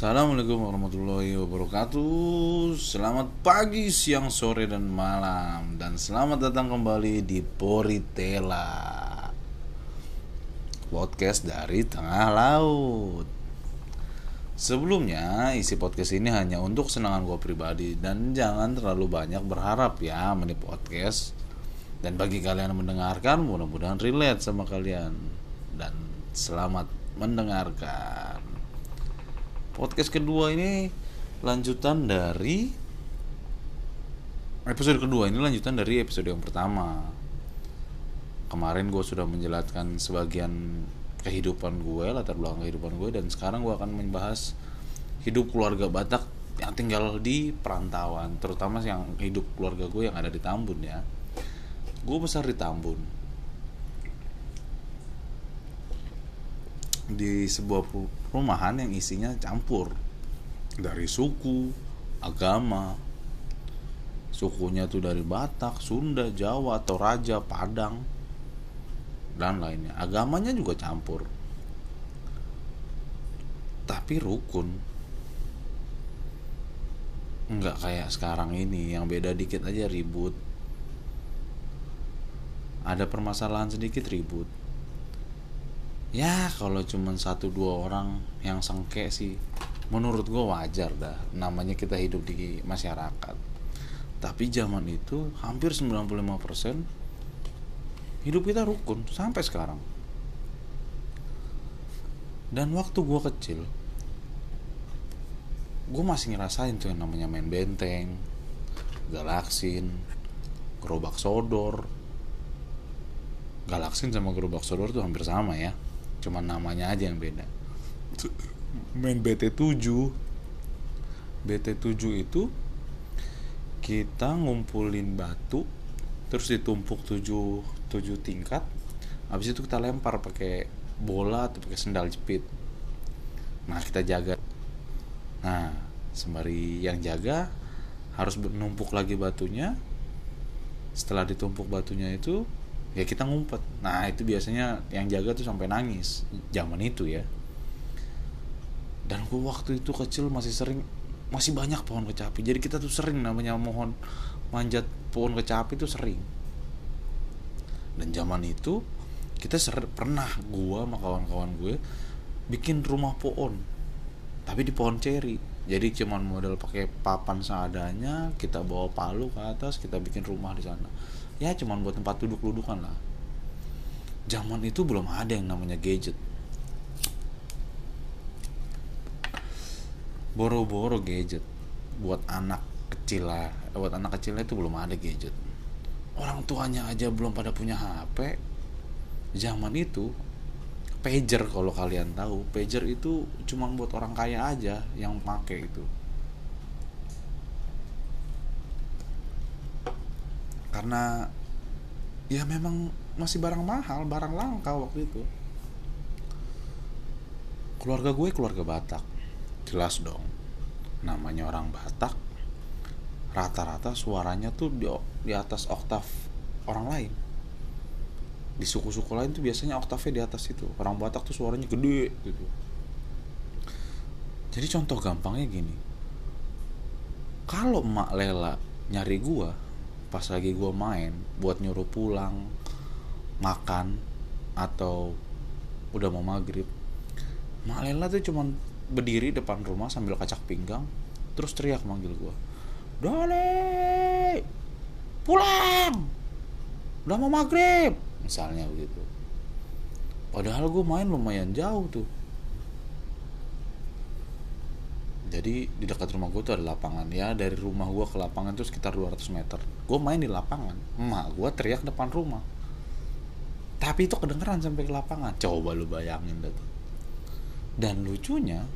Assalamualaikum warahmatullahi wabarakatuh. Selamat pagi, siang, sore, dan malam. Dan selamat datang kembali di Poritela Podcast dari tengah laut. Sebelumnya, isi podcast ini hanya untuk senangan gue pribadi. Dan jangan terlalu banyak berharap ya meni podcast. Dan bagi kalian yang mendengarkan, mudah-mudahan relate sama kalian. Dan selamat mendengarkan podcast kedua ini lanjutan dari episode kedua. Ini lanjutan dari episode yang pertama. Kemarin gue sudah menjelaskan sebagian kehidupan gue latar belakang kehidupan gue dan sekarang gue akan membahas hidup keluarga Batak yang tinggal di perantauan terutama yang hidup keluarga gue yang ada di Tambun ya. Gue besar di Tambun. Di sebuah perumahan yang isinya campur dari suku, agama. Sukunya tuh dari Batak, Sunda, Jawa, Toraja, Padang dan lainnya. Agamanya juga campur. Tapi rukun. Enggak kayak sekarang ini yang beda dikit aja ribut. Ada permasalahan sedikit ribut ya kalau cuma satu dua orang yang sengke sih menurut gue wajar dah. Namanya kita hidup di masyarakat. Tapi zaman itu hampir 95% hidup kita rukun sampai sekarang. Dan waktu gue kecil gue masih ngerasain tuh yang namanya main benteng galaksin gerobak sodor. Galaksin sama gerobak sodor tuh hampir sama ya cuman namanya aja yang beda. Main BT7 BT7 itu kita ngumpulin batu terus ditumpuk 7 7 tingkat. Habis itu kita lempar pakai bola atau pakai sendal jepit. Nah kita jaga. Nah sembari yang jaga harus menumpuk lagi batunya. Setelah ditumpuk batunya itu ya kita ngumpet. Nah itu biasanya yang jaga tuh sampai nangis. Zaman itu ya. Dan gue waktu itu kecil masih sering masih banyak pohon kecapi. Jadi kita tuh sering namanya mohon manjat pohon kecapi tuh sering. Dan zaman itu kita ser pernah gue sama kawan-kawan gue bikin rumah pohon tapi di pohon ceri. Jadi cuman model pakai papan seadanya kita bawa palu ke atas kita bikin rumah di sana ya cuman buat tempat duduk dudukan lah. Zaman itu belum ada yang namanya gadget. Boro-boro gadget. Buat anak kecil lah. Buat anak kecil itu belum ada gadget. Orang tuanya aja belum pada punya HP zaman itu pager kalau kalian tahu. Pager itu cuma buat orang kaya aja yang pakai itu karena ya memang masih barang mahal barang langka waktu itu. Keluarga gue keluarga Batak jelas dong. Namanya orang Batak rata-rata suaranya tuh di, di atas oktav orang lain. Di suku-suku lain tuh biasanya oktavnya di atas itu. Orang Batak tuh suaranya gede gitu. Jadi contoh gampangnya gini. Kalau emak Lela nyari gua pas lagi gue main buat nyuruh pulang makan atau udah mau maghrib. Mak Lela tuh cuman berdiri depan rumah sambil kacak pinggang terus teriak manggil gue Dole pulang! Udah mau maghrib! Misalnya begitu. Padahal gue main lumayan jauh tuh jadi di dekat rumah gue tuh ada lapangan. Ya dari rumah gue ke lapangan tuh sekitar 200 meter. Gue main di lapangan. Emak gue teriak depan rumah. Tapi itu kedengeran sampai ke lapangan. Coba lu bayangin deh tuh. Dan lucunya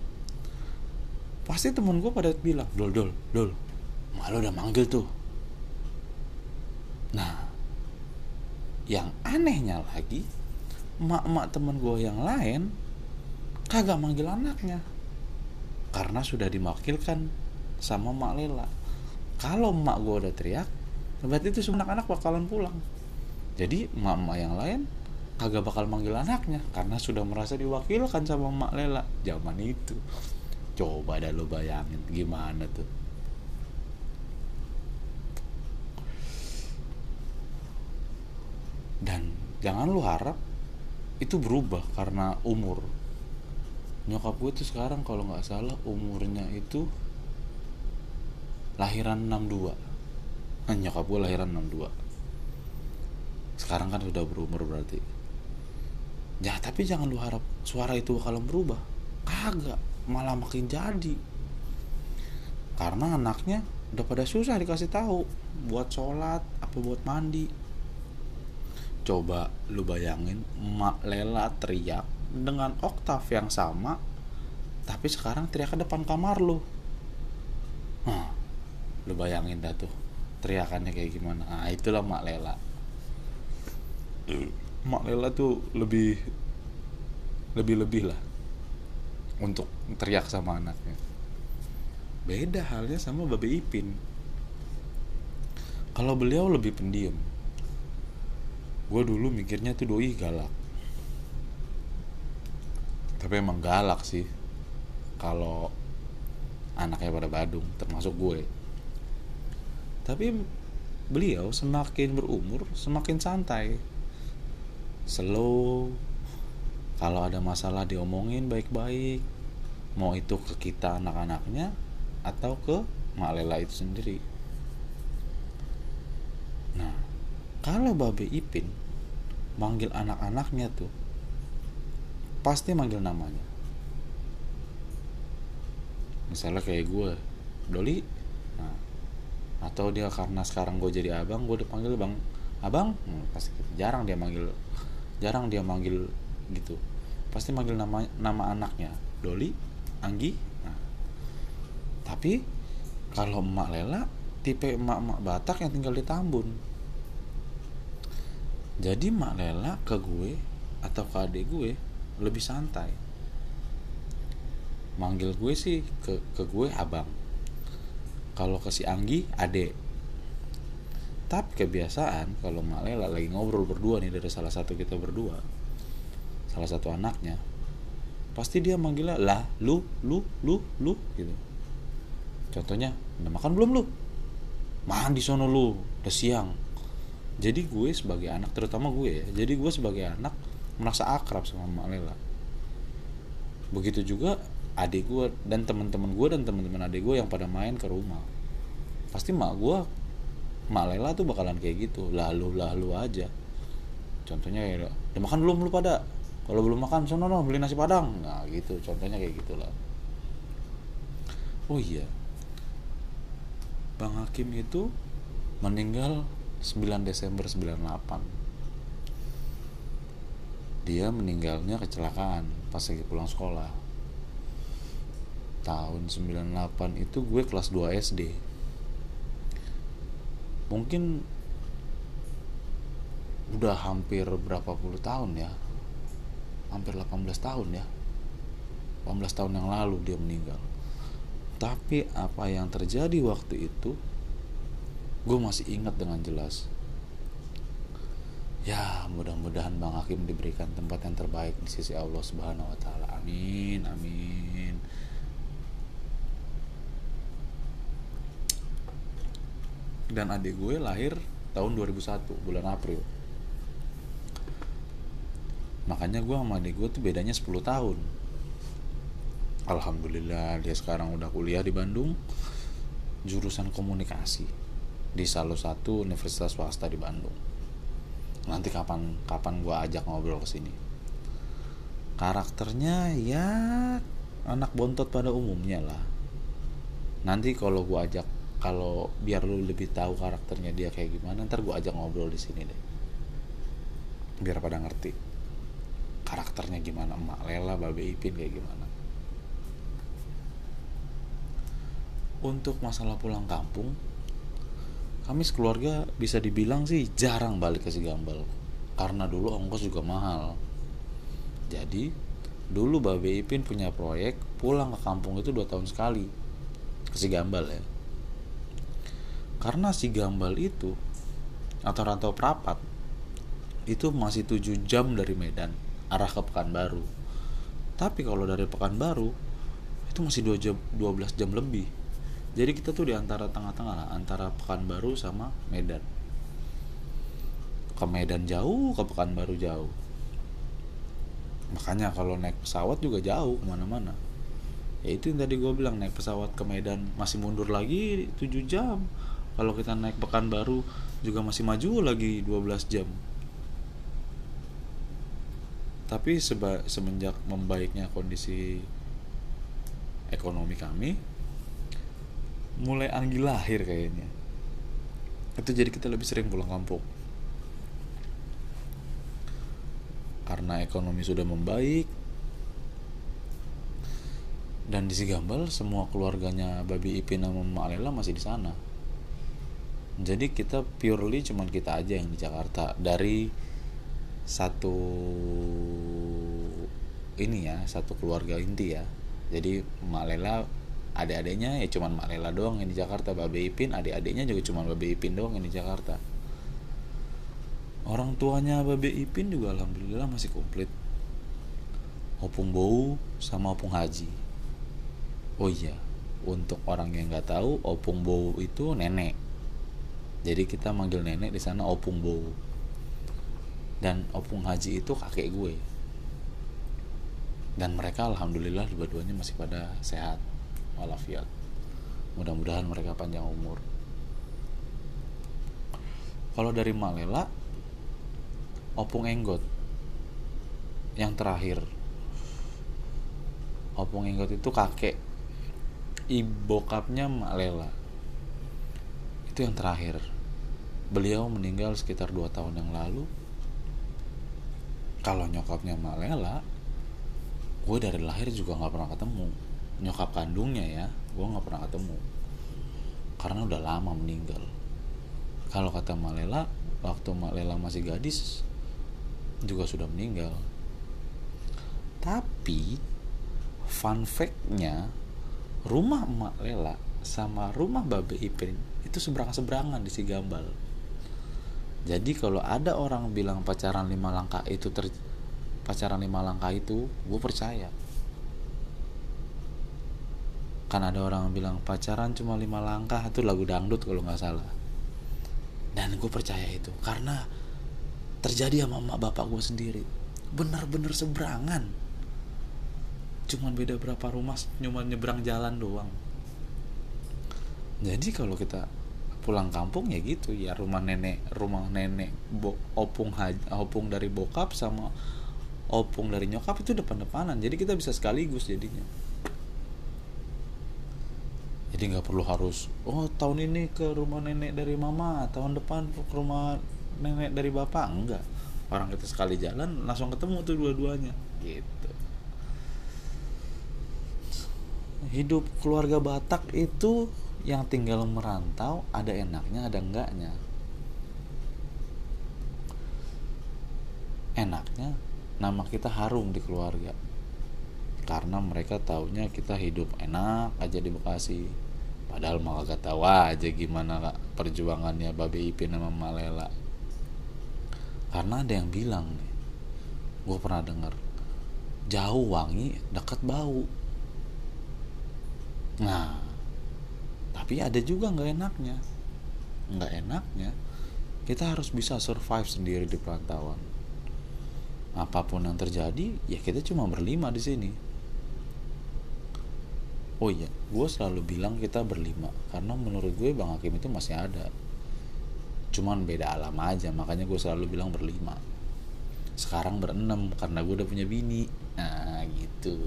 pasti temen gue pada bilang dol dol dol malu udah manggil tuh. Nah yang anehnya lagi emak-emak temen gue yang lain kagak manggil anaknya karena sudah dimakilkan sama mak Lela. Kalau emak gue udah teriak berarti itu semua anak-anak bakalan pulang. Jadi emak-emak yang lain kagak bakal manggil anaknya karena sudah merasa diwakilkan sama emak Lela. Zaman itu. Coba dah lu bayangin gimana tuh? Dan jangan lu harap itu berubah karena umur nyokap gue tuh sekarang kalau nggak salah umurnya itu lahiran 62 nah, nyokap gue lahiran 62 sekarang kan sudah berumur berarti. Ya tapi jangan lu harap suara itu kalau berubah. Kagak malah makin jadi. Karena anaknya udah pada susah dikasih tahu buat sholat apa buat mandi. Coba lu bayangin mak Lela teriak dengan oktav yang sama tapi sekarang teriak ke depan kamar lu. Nah, lu bayangin dah tuh teriakannya kayak gimana. Nah itulah mak Lela. Mak Lela tuh lebih lebih lebih lah untuk teriak sama anaknya. Beda halnya sama Babe Ipin. Kalau beliau lebih pendiam. Gue dulu mikirnya tuh doi galak tapi emang galak sih kalau anaknya pada Badung termasuk gue. Tapi beliau semakin berumur semakin santai. Slow. Kalau ada masalah diomongin baik-baik. Mau itu ke kita anak-anaknya atau ke Mak Lela itu sendiri. Nah kalau Babe Ipin manggil anak-anaknya tuh pasti manggil namanya. Misalnya kayak gue Doli. Nah, atau dia karena sekarang gue jadi abang gue dipanggil bang abang. Hmm, pasti gitu. jarang dia manggil jarang dia manggil gitu. Pasti manggil nama nama anaknya. Doli Anggi. Nah, tapi kalau emak Lela tipe emak-emak Batak yang tinggal di Tambun. Jadi emak Lela ke gue atau ke adik gue lebih santai. Manggil gue sih ke ke gue abang. Kalau ke si Anggi adek tapi kebiasaan kalau Mak Lela lagi ngobrol berdua nih dari salah satu kita berdua salah satu anaknya pasti dia manggilnya lah lu lu lu lu gitu. Contohnya udah makan belum lu? Mandi sono lu udah siang. Jadi gue sebagai anak terutama gue ya jadi gue sebagai anak merasa akrab sama Mak Lela. Begitu juga adik gue dan teman-teman gue dan teman-teman adik gue yang pada main ke rumah. Pasti mak gue mak Lela tuh bakalan kayak gitu lalu lalu aja. Contohnya ya udah makan belum lu pada? Kalau belum makan sono no beli nasi padang. Nah gitu. Contohnya kayak gitulah. Oh iya. Bang Hakim itu meninggal 9 Desember 98 dia meninggalnya kecelakaan pas lagi pulang sekolah. Tahun 98 itu gue kelas 2 SD mungkin udah hampir berapa puluh tahun ya. Hampir 18 tahun ya. 18 tahun yang lalu dia meninggal. Tapi apa yang terjadi waktu itu gue masih ingat dengan jelas ya mudah-mudahan Bang Hakim diberikan tempat yang terbaik di sisi Allah Subhanahu wa taala. Amin amin. Dan adik gue lahir tahun 2001 bulan April. Makanya gue sama adik gue tuh bedanya 10 tahun. Alhamdulillah dia sekarang udah kuliah di Bandung jurusan komunikasi di salah satu universitas swasta di Bandung nanti kapan kapan gue ajak ngobrol ke sini. Karakternya ya anak bontot pada umumnya lah. Nanti kalau gue ajak kalau biar lu lebih tahu karakternya dia kayak gimana ntar gue ajak ngobrol di sini deh. Biar pada ngerti karakternya gimana emak Lela Babe Ipin kayak gimana. Untuk masalah pulang kampung kami sekeluarga bisa dibilang sih jarang balik ke Sigambal. Karena dulu ongkos juga mahal. Jadi dulu Babe Ipin punya proyek pulang ke kampung itu dua tahun sekali. Ke Sigambal ya. Karena si Gambal itu atau rantau perapat itu masih 7 jam dari Medan arah ke Pekanbaru. Tapi kalau dari Pekanbaru itu masih 2 jam 12 jam lebih jadi kita tuh di antara tengah-tengah lah antara Pekanbaru sama Medan. Ke Medan jauh ke Pekanbaru jauh. Makanya kalau naik pesawat juga jauh ke mana-mana. Ya itu yang tadi gue bilang naik pesawat ke Medan masih mundur lagi 7 jam. Kalau kita naik Pekanbaru juga masih maju lagi 12 jam. Tapi semenjak membaiknya kondisi ekonomi kami mulai anggi lahir kayaknya. Itu jadi kita lebih sering pulang kampung. Karena ekonomi sudah membaik dan di Sigambal semua keluarganya Babi Ipin sama Mak Lela masih di sana. Jadi kita purely cuman kita aja yang di Jakarta. Dari satu ini ya satu keluarga inti ya. Jadi Mak Lela adik-adiknya ya cuman Mak Lela doang yang di Jakarta Babe Ipin adik-adiknya juga cuman Babe Ipin doang yang di Jakarta. Orang tuanya Babe Ipin juga alhamdulillah masih komplit. Opung Bau sama Opung Haji. Oh iya untuk orang yang nggak tahu Opung Bau itu nenek. Jadi kita manggil nenek di sana Opung Bau dan Opung Haji itu kakek gue. Dan mereka alhamdulillah dua-duanya masih pada sehat walafiat mudah-mudahan mereka panjang umur. Kalau dari Malela opung enggot. Yang terakhir. Opung enggot itu kakek ibokapnya Mak Lela itu yang terakhir. Beliau meninggal sekitar 2 tahun yang lalu. Kalau nyokapnya Mak Lela gue dari lahir juga nggak pernah ketemu nyokap kandungnya ya gue nggak pernah ketemu. Karena udah lama meninggal. Kalau kata Malela waktu Malela masih gadis juga sudah meninggal. Tapi fun fact-nya rumah emak Lela sama rumah Babe Ipin itu seberang-seberangan di Sigambal. Jadi kalau ada orang bilang pacaran lima langkah itu ter pacaran lima langkah itu gue percaya kan ada orang bilang pacaran cuma lima langkah. Itu lagu dangdut kalau nggak salah. Dan gue percaya itu karena terjadi sama emak bapak gue sendiri. Bener-bener seberangan cuman beda berapa rumah cuma nyebrang jalan doang. Jadi kalau kita pulang kampung ya gitu ya rumah nenek rumah nenek opung opung dari bokap sama opung dari nyokap itu depan-depanan. Jadi kita bisa sekaligus jadinya jadi nggak perlu harus oh tahun ini ke rumah nenek dari mama tahun depan ke rumah nenek dari bapak. Enggak. Orang kita sekali jalan langsung ketemu tuh dua-duanya. Gitu. Hidup keluarga Batak itu yang tinggal merantau ada enaknya ada enggaknya. Enaknya nama kita harum di keluarga karena mereka taunya kita hidup enak aja di Bekasi. Padahal malah gak tahu aja gimana perjuangannya Babe Ipin sama Malela karena ada yang bilang gue pernah dengar jauh wangi dekat bau. Nah tapi ada juga nggak enaknya. Nggak enaknya kita harus bisa survive sendiri di perantauan. Apa pun yang terjadi ya kita cuma berlima di sini oh iya gue selalu bilang kita berlima karena menurut gue bang Hakim itu masih ada. Cuman beda alam aja makanya gue selalu bilang berlima. Sekarang berenam karena gue udah punya bini. Nah gitu.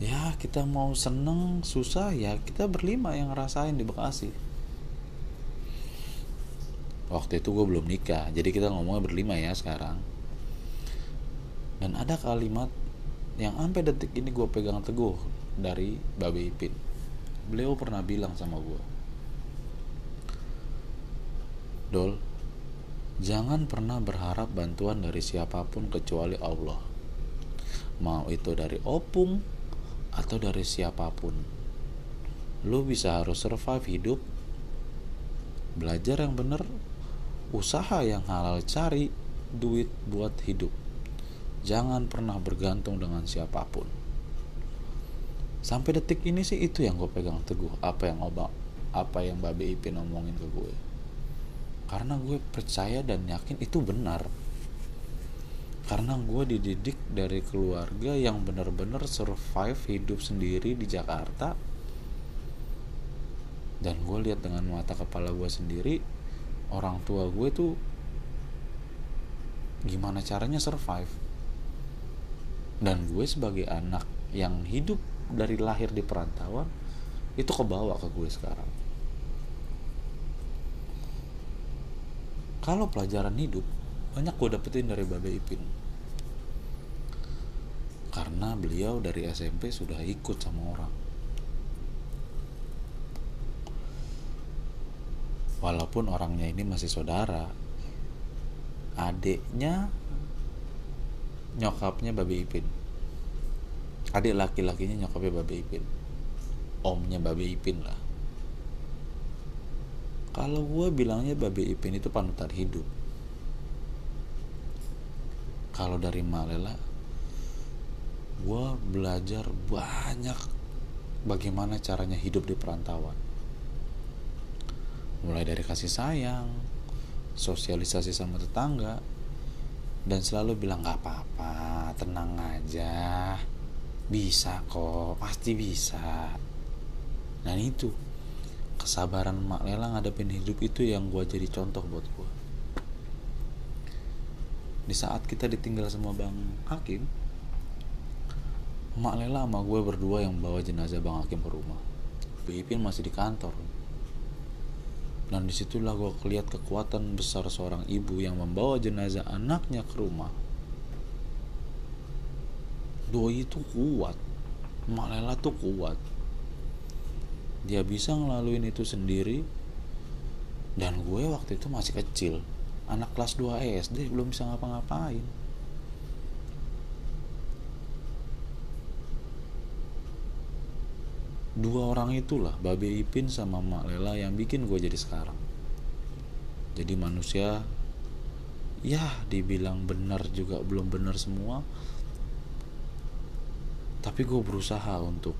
Ya kita mau seneng susah ya kita berlima yang ngerasain di Bekasi. Waktu itu gue belum nikah jadi kita ngomongnya berlima ya sekarang. Dan ada kalimat yang sampai detik ini gue pegang teguh dari Babe Ipin. Beliau pernah bilang sama gue Dol jangan pernah berharap bantuan dari siapa pun kecuali Allah. Mau itu dari opung atau dari siapa pun. Lu bisa harus survive hidup belajar yang bener usaha yang halal cari duit buat hidup jangan pernah bergantung dengan siapa pun. Sampai detik ini sih itu yang gue pegang teguh apa yang obak apa yang Babe Ipin ngomongin ke gue. Karena gue percaya dan yakin itu benar. Karena gue dididik dari keluarga yang benar-benar survive hidup sendiri di Jakarta. Dan gue lihat dengan mata kepala gue sendiri orang tua gue tuh gimana caranya survive dan gue sebagai anak yang hidup dari lahir di perantauan itu kebawa ke gue sekarang. Kalau pelajaran hidup banyak gue dapetin dari Babe Ipin. Karena beliau dari SMP sudah ikut sama orang. Walaupun orangnya ini masih saudara adiknya nyokapnya Babe Ipin. Adik laki-lakinya nyokapnya Babe Ipin. Omnya Babe Ipin lah. Kalau gue bilangnya Babe Ipin itu panutan hidup. Kalau dari Malela gue belajar banyak bagaimana caranya hidup di perantauan. Mulai dari kasih sayang sosialisasi sama tetangga dan selalu bilang gak apa-apa tenang aja. Bisa kok pasti bisa. Dan itu kesabaran Mak Lela ngadepin hidup itu yang gue jadi contoh buat gue di saat kita ditinggal sama Bang Hakim Mak Lela sama gue berdua yang bawa jenazah Bang Hakim ke rumah. Ipin masih di kantor dan di situlah gue keliat kekuatan besar seorang ibu yang membawa jenazah anaknya ke rumah. Doi itu kuat. Malela tuh kuat. Dia bisa ngelaluin itu sendiri. Dan gue waktu itu masih kecil. Anak kelas 2 SD belum bisa ngapa-ngapain dua orang itulah Babe Ipin sama Mak Lela yang bikin gue jadi sekarang. Jadi manusia ya dibilang benar juga belum benar semua. Tapi gue berusaha untuk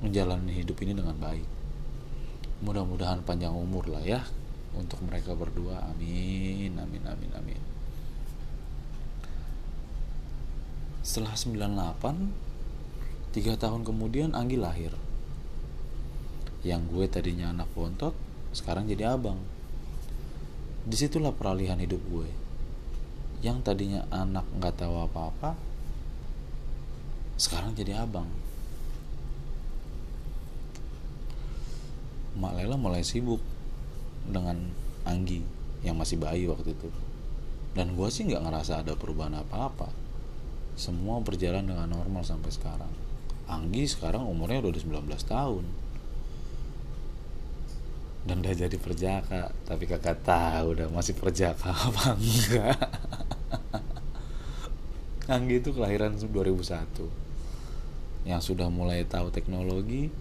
menjalani hidup ini dengan baik. Mudah-mudahan panjang umur lah ya untuk mereka berdua. Amin amin amin amin. Setelah 98 tiga tahun kemudian Anggi lahir. Yang gue tadinya anak bontot sekarang jadi abang. Di situlah peralihan hidup gue. Yang tadinya anak nggak tahu apa-apa sekarang jadi abang. Mak Lela mulai sibuk dengan Anggi yang masih bayi waktu itu. Dan gue sih nggak ngerasa ada perubahan apa-apa. Semua berjalan dengan normal sampai sekarang Anggi sekarang umurnya udah 19 tahun. Dan udah jadi perjaka. Tapi kakak tahu udah masih perjaka apa enggak. Anggi itu kelahiran 2001 yang sudah mulai tahu teknologi.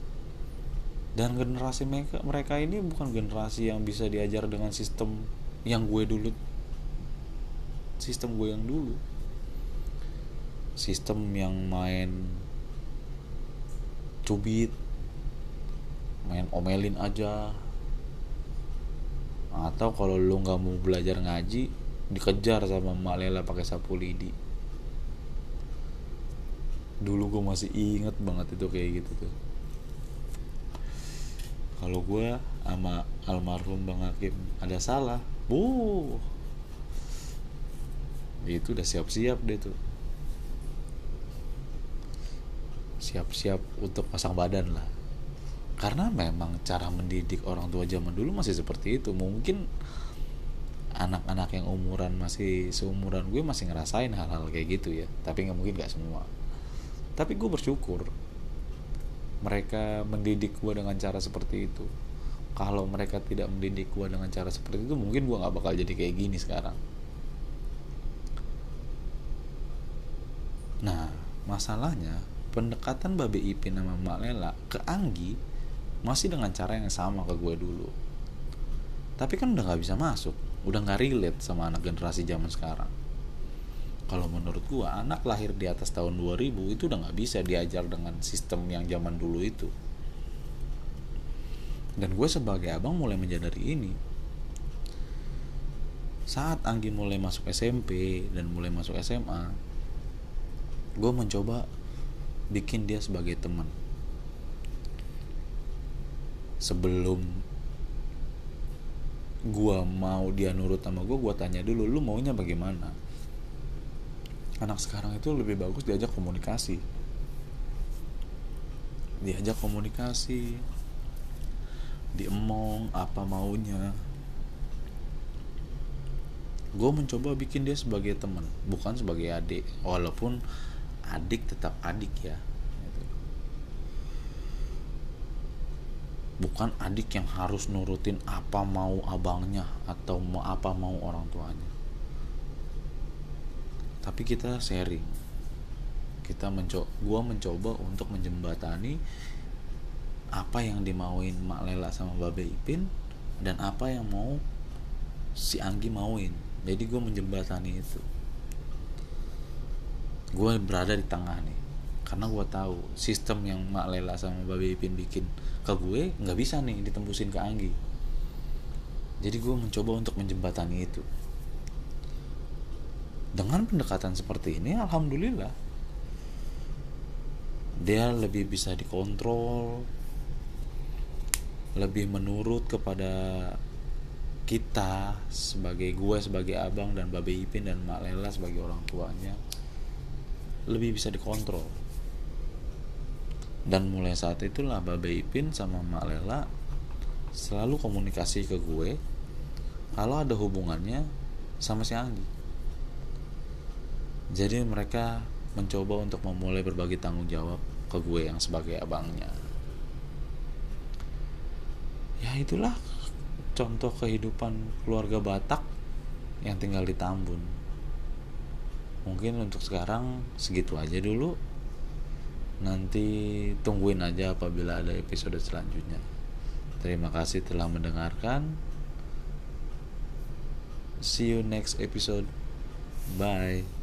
Dan generasi mereka mereka ini bukan generasi yang bisa diajar dengan sistem yang gue dulu sistem gue yang dulu. Sistem yang main cubit main omelin aja. Atau kalau lu nggak mau belajar ngaji dikejar sama Mak Lela pakai sapu lidi. Dulu gue masih inget banget itu kayak gitu tuh. Kalau gue sama almarhum bang Hakim ada salah. Bu itu udah siap-siap deh tuh siap-siap untuk pasang badan lah. Karena memang cara mendidik orang tua zaman dulu masih seperti itu. Mungkin anak-anak yang umuran masih seumuran gue masih ngerasain hal-hal kayak gitu ya. Tapi nggak mungkin nggak semua. Tapi gue bersyukur mereka mendidik gue dengan cara seperti itu. Kalau mereka tidak mendidik gue dengan cara seperti itu mungkin gue nggak bakal jadi kayak gini sekarang. Nah masalahnya pendekatan Babe Ipin sama Mak Lela ke Anggi masih dengan cara yang sama ke gue dulu. Tapi kan udah nggak bisa masuk udah nggak relate sama anak generasi zaman sekarang. Kalau menurut gua anak lahir di atas tahun 2000 itu udah nggak bisa diajar dengan sistem yang zaman dulu itu. Dan gue sebagai abang mulai menyadari ini. Saat Anggi mulai masuk SMP dan mulai masuk SMA gue mencoba bikin dia sebagai teman. Sebelum gua mau dia nurut sama gue gua tanya dulu lu maunya bagaimana? Anak sekarang itu lebih bagus diajak komunikasi. Diajak komunikasi. Diemong apa maunya. Gue mencoba bikin dia sebagai teman bukan sebagai adik. Walaupun adik tetap adik ya. Gitu. bukan adik yang harus nurutin apa mau abangnya atau apa mau orang tuanya. Tapi kita sharing. Kita mencoba gua mencoba untuk menjembatani apa yang dimauin Mak Lela sama Babe Ipin dan apa yang mau si Anggi mauin. Jadi gue menjembatani itu gue berada di tengah nih. Karena gue tahu sistem yang Mak Lela sama Babe Ipin bikin ke gue nggak bisa nih ditembusin ke Anggi. Jadi gue mencoba untuk menjembatani itu. Dengan pendekatan seperti ini alhamdulillah dia lebih bisa dikontrol lebih menurut kepada kita sebagai gue sebagai abang dan babe Ipin dan Mak Lela sebagai orang tuanya lebih bisa dikontrol. Dan mulai saat itulah babe Ipin sama Mak Lela selalu komunikasi ke gue kalau ada hubungannya sama si Anggi. Jadi mereka mencoba untuk memulai berbagi tanggung jawab ke gue yang sebagai abangnya. Ya itulah contoh kehidupan keluarga Batak yang tinggal di Tambun mungkin untuk sekarang segitu aja dulu. Nanti tungguin aja apabila ada episode selanjutnya. Terima kasih telah mendengarkan. See you next episode. Bye